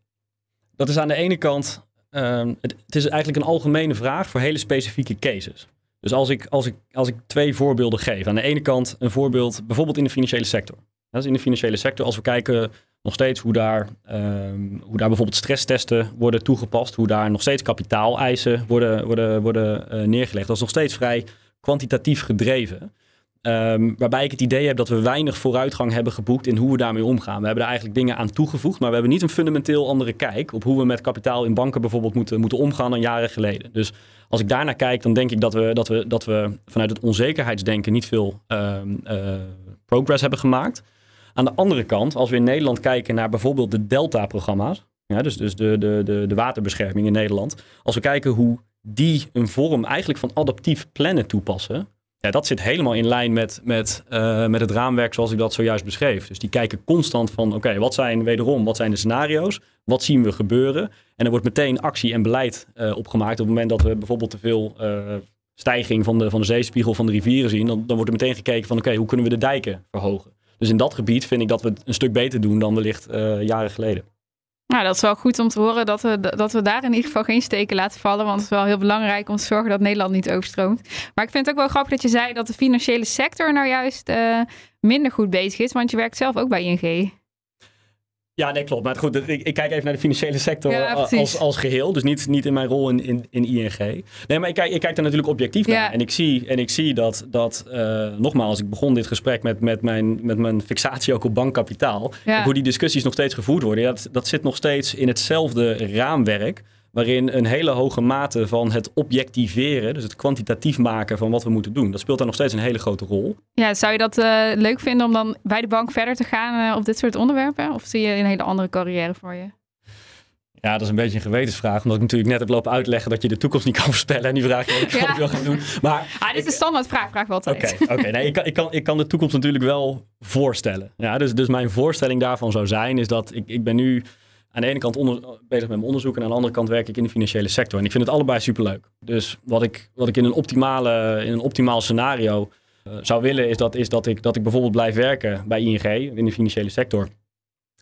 dat is aan de ene kant. Het, het is eigenlijk een algemene vraag voor hele specifieke cases. Dus als ik, als, ik, als ik twee voorbeelden geef. Aan de ene kant een voorbeeld bijvoorbeeld in de financiële sector. Dat is in de financiële sector. Als we kijken nog steeds hoe daar, ehm, hoe daar bijvoorbeeld stresstesten worden toegepast, hoe daar nog steeds kapitaaleisen worden, worden, worden uh, neergelegd. Dat is nog steeds vrij kwantitatief gedreven. Um, waarbij ik het idee heb dat we weinig vooruitgang hebben geboekt in hoe we daarmee omgaan. We hebben er eigenlijk dingen aan toegevoegd, maar we hebben niet een fundamenteel andere kijk op hoe we met kapitaal in banken bijvoorbeeld moeten, moeten omgaan dan jaren geleden. Dus als ik daarnaar kijk, dan denk ik dat we, dat we, dat we vanuit het onzekerheidsdenken niet veel uh, uh, progress hebben gemaakt. Aan de andere kant, als we in Nederland kijken naar bijvoorbeeld de Delta-programma's, ja, dus, dus de, de, de, de waterbescherming in Nederland. Als we kijken hoe die een vorm eigenlijk van adaptief plannen toepassen, ja, dat zit helemaal in lijn met, met, uh, met het raamwerk zoals ik dat zojuist beschreef. Dus die kijken constant van, oké, wat zijn wederom, wat zijn de scenario's? Wat zien we gebeuren? En er wordt meteen actie en beleid uh, opgemaakt. Op het moment dat we bijvoorbeeld te veel uh, stijging van de, van de zeespiegel van de rivieren zien, dan, dan wordt er meteen gekeken van, oké, hoe kunnen we de dijken verhogen? Dus in dat gebied vind ik dat we het een stuk beter doen dan wellicht jaren geleden. Nou, dat is wel goed om te horen dat we, dat we daar in ieder geval geen steken laten vallen. Want het is wel heel belangrijk om te zorgen dat Nederland niet overstroomt. Maar ik vind het ook wel grappig dat je zei dat de financiële sector nou juist uh, minder goed bezig is. Want je werkt zelf ook bij ING. Ja, nee, klopt. Maar goed, ik, ik kijk even naar de financiële sector ja, als, als geheel. Dus niet, niet in mijn rol in, in, in ING. Nee, maar ik kijk, ik kijk daar natuurlijk objectief naar. En ik zie, en ik zie dat, dat uh, nogmaals, ik begon dit gesprek met, met, mijn, met mijn fixatie ook op bankkapitaal. Hoe die discussies nog steeds gevoerd worden. Dat, dat zit nog steeds in hetzelfde raamwerk waarin een hele hoge mate van het objectiveren, dus het kwantitatief maken van wat we moeten doen, dat speelt daar nog steeds een hele grote rol. Ja, zou je dat uh, leuk vinden om dan bij de bank verder te gaan uh, op dit soort onderwerpen? Of zie je een hele andere carrière voor je? Ja, dat is een beetje een gewetensvraag. Omdat ik natuurlijk net heb lopen uitleggen dat je de toekomst niet kan voorspellen. En die vraag wat ik ja. wil gaan doen. Maar ah, dit is een standaard vraag, vraag wel altijd. Oké, okay, nee, ik, kan, ik, kan, ik kan de toekomst natuurlijk wel voorstellen. Ja, dus, dus mijn voorstelling daarvan zou zijn, is dat ik, ik ben nu aan de ene kant bezig met mijn onderzoek en aan de andere kant werk ik in de financiële sector. En ik vind het allebei superleuk. Dus wat ik, wat ik in, een optimale, in een optimaal scenario uh, zou willen, is, dat, is dat, ik, dat ik bijvoorbeeld blijf werken bij ING in de financiële sector.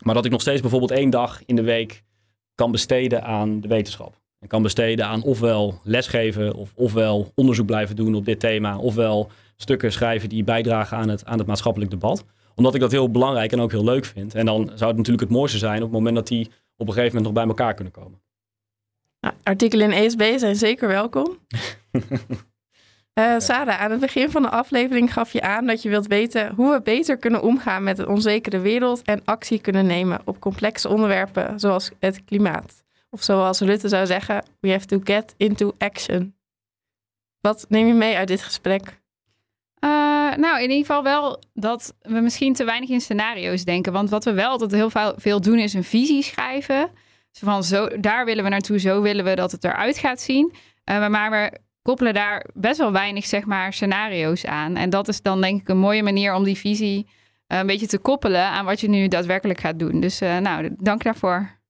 Maar dat ik nog steeds bijvoorbeeld één dag in de week kan besteden aan de wetenschap. En kan besteden aan ofwel lesgeven, of, ofwel onderzoek blijven doen op dit thema, ofwel stukken schrijven die bijdragen aan het, aan het maatschappelijk debat omdat ik dat heel belangrijk en ook heel leuk vind. En dan zou het natuurlijk het mooiste zijn op het moment dat die op een gegeven moment nog bij elkaar kunnen komen. Nou, artikelen in ESB zijn zeker welkom. uh, Sarah, aan het begin van de aflevering gaf je aan dat je wilt weten hoe we beter kunnen omgaan met een onzekere wereld en actie kunnen nemen op complexe onderwerpen zoals het klimaat. Of zoals Rutte zou zeggen, we have to get into action. Wat neem je mee uit dit gesprek? Uh, nou, in ieder geval wel dat we misschien te weinig in scenario's denken. Want wat we wel altijd heel veel, doen is een visie schrijven. van zo, daar willen we naartoe, zo willen we dat het eruit gaat zien. Uh, maar we koppelen daar best wel weinig, zeg maar, scenario's aan. En dat is dan denk ik een mooie manier om die visie uh, een beetje te koppelen aan wat je nu daadwerkelijk gaat doen. Dus nou, dank daarvoor.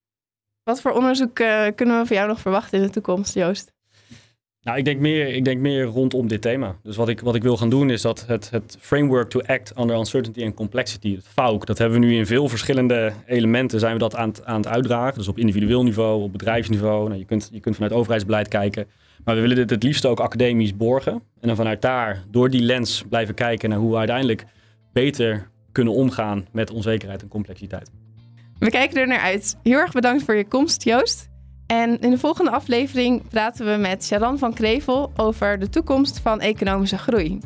Wat voor onderzoek kunnen we van jou nog verwachten in de toekomst, Joost? Nou, ik denk, meer, ik denk meer rondom dit thema. Dus wat ik, wat ik wil gaan doen is dat het, het Framework to Act Under Uncertainty and Complexity, het FAUC, dat hebben we nu in veel verschillende elementen zijn we dat aan, aan het uitdragen. Dus op individueel niveau, op bedrijfsniveau. Nou, je, kunt, je kunt vanuit overheidsbeleid kijken. Maar we willen dit het liefst ook academisch borgen. En dan vanuit daar, door die lens, blijven kijken naar hoe we uiteindelijk beter kunnen omgaan met onzekerheid en complexiteit. We kijken er naar uit. Heel erg bedankt voor je komst, Joost. En in de volgende aflevering praten we met Sharon van Krevel over de toekomst van economische groei.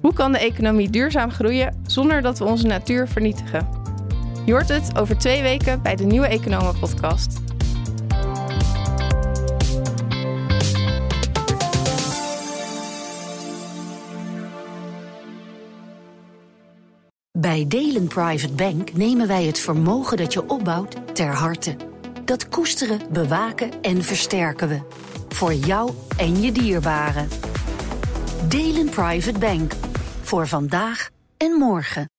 Hoe kan de economie duurzaam groeien zonder dat we onze natuur vernietigen? Je hoort het over twee weken bij de Nieuwe Economen podcast. Bij Delen Private Bank nemen wij het vermogen dat je opbouwt ter harte. Dat koesteren, bewaken en versterken we. Voor jou en je dierbaren. Delen Private Bank. Voor vandaag en morgen.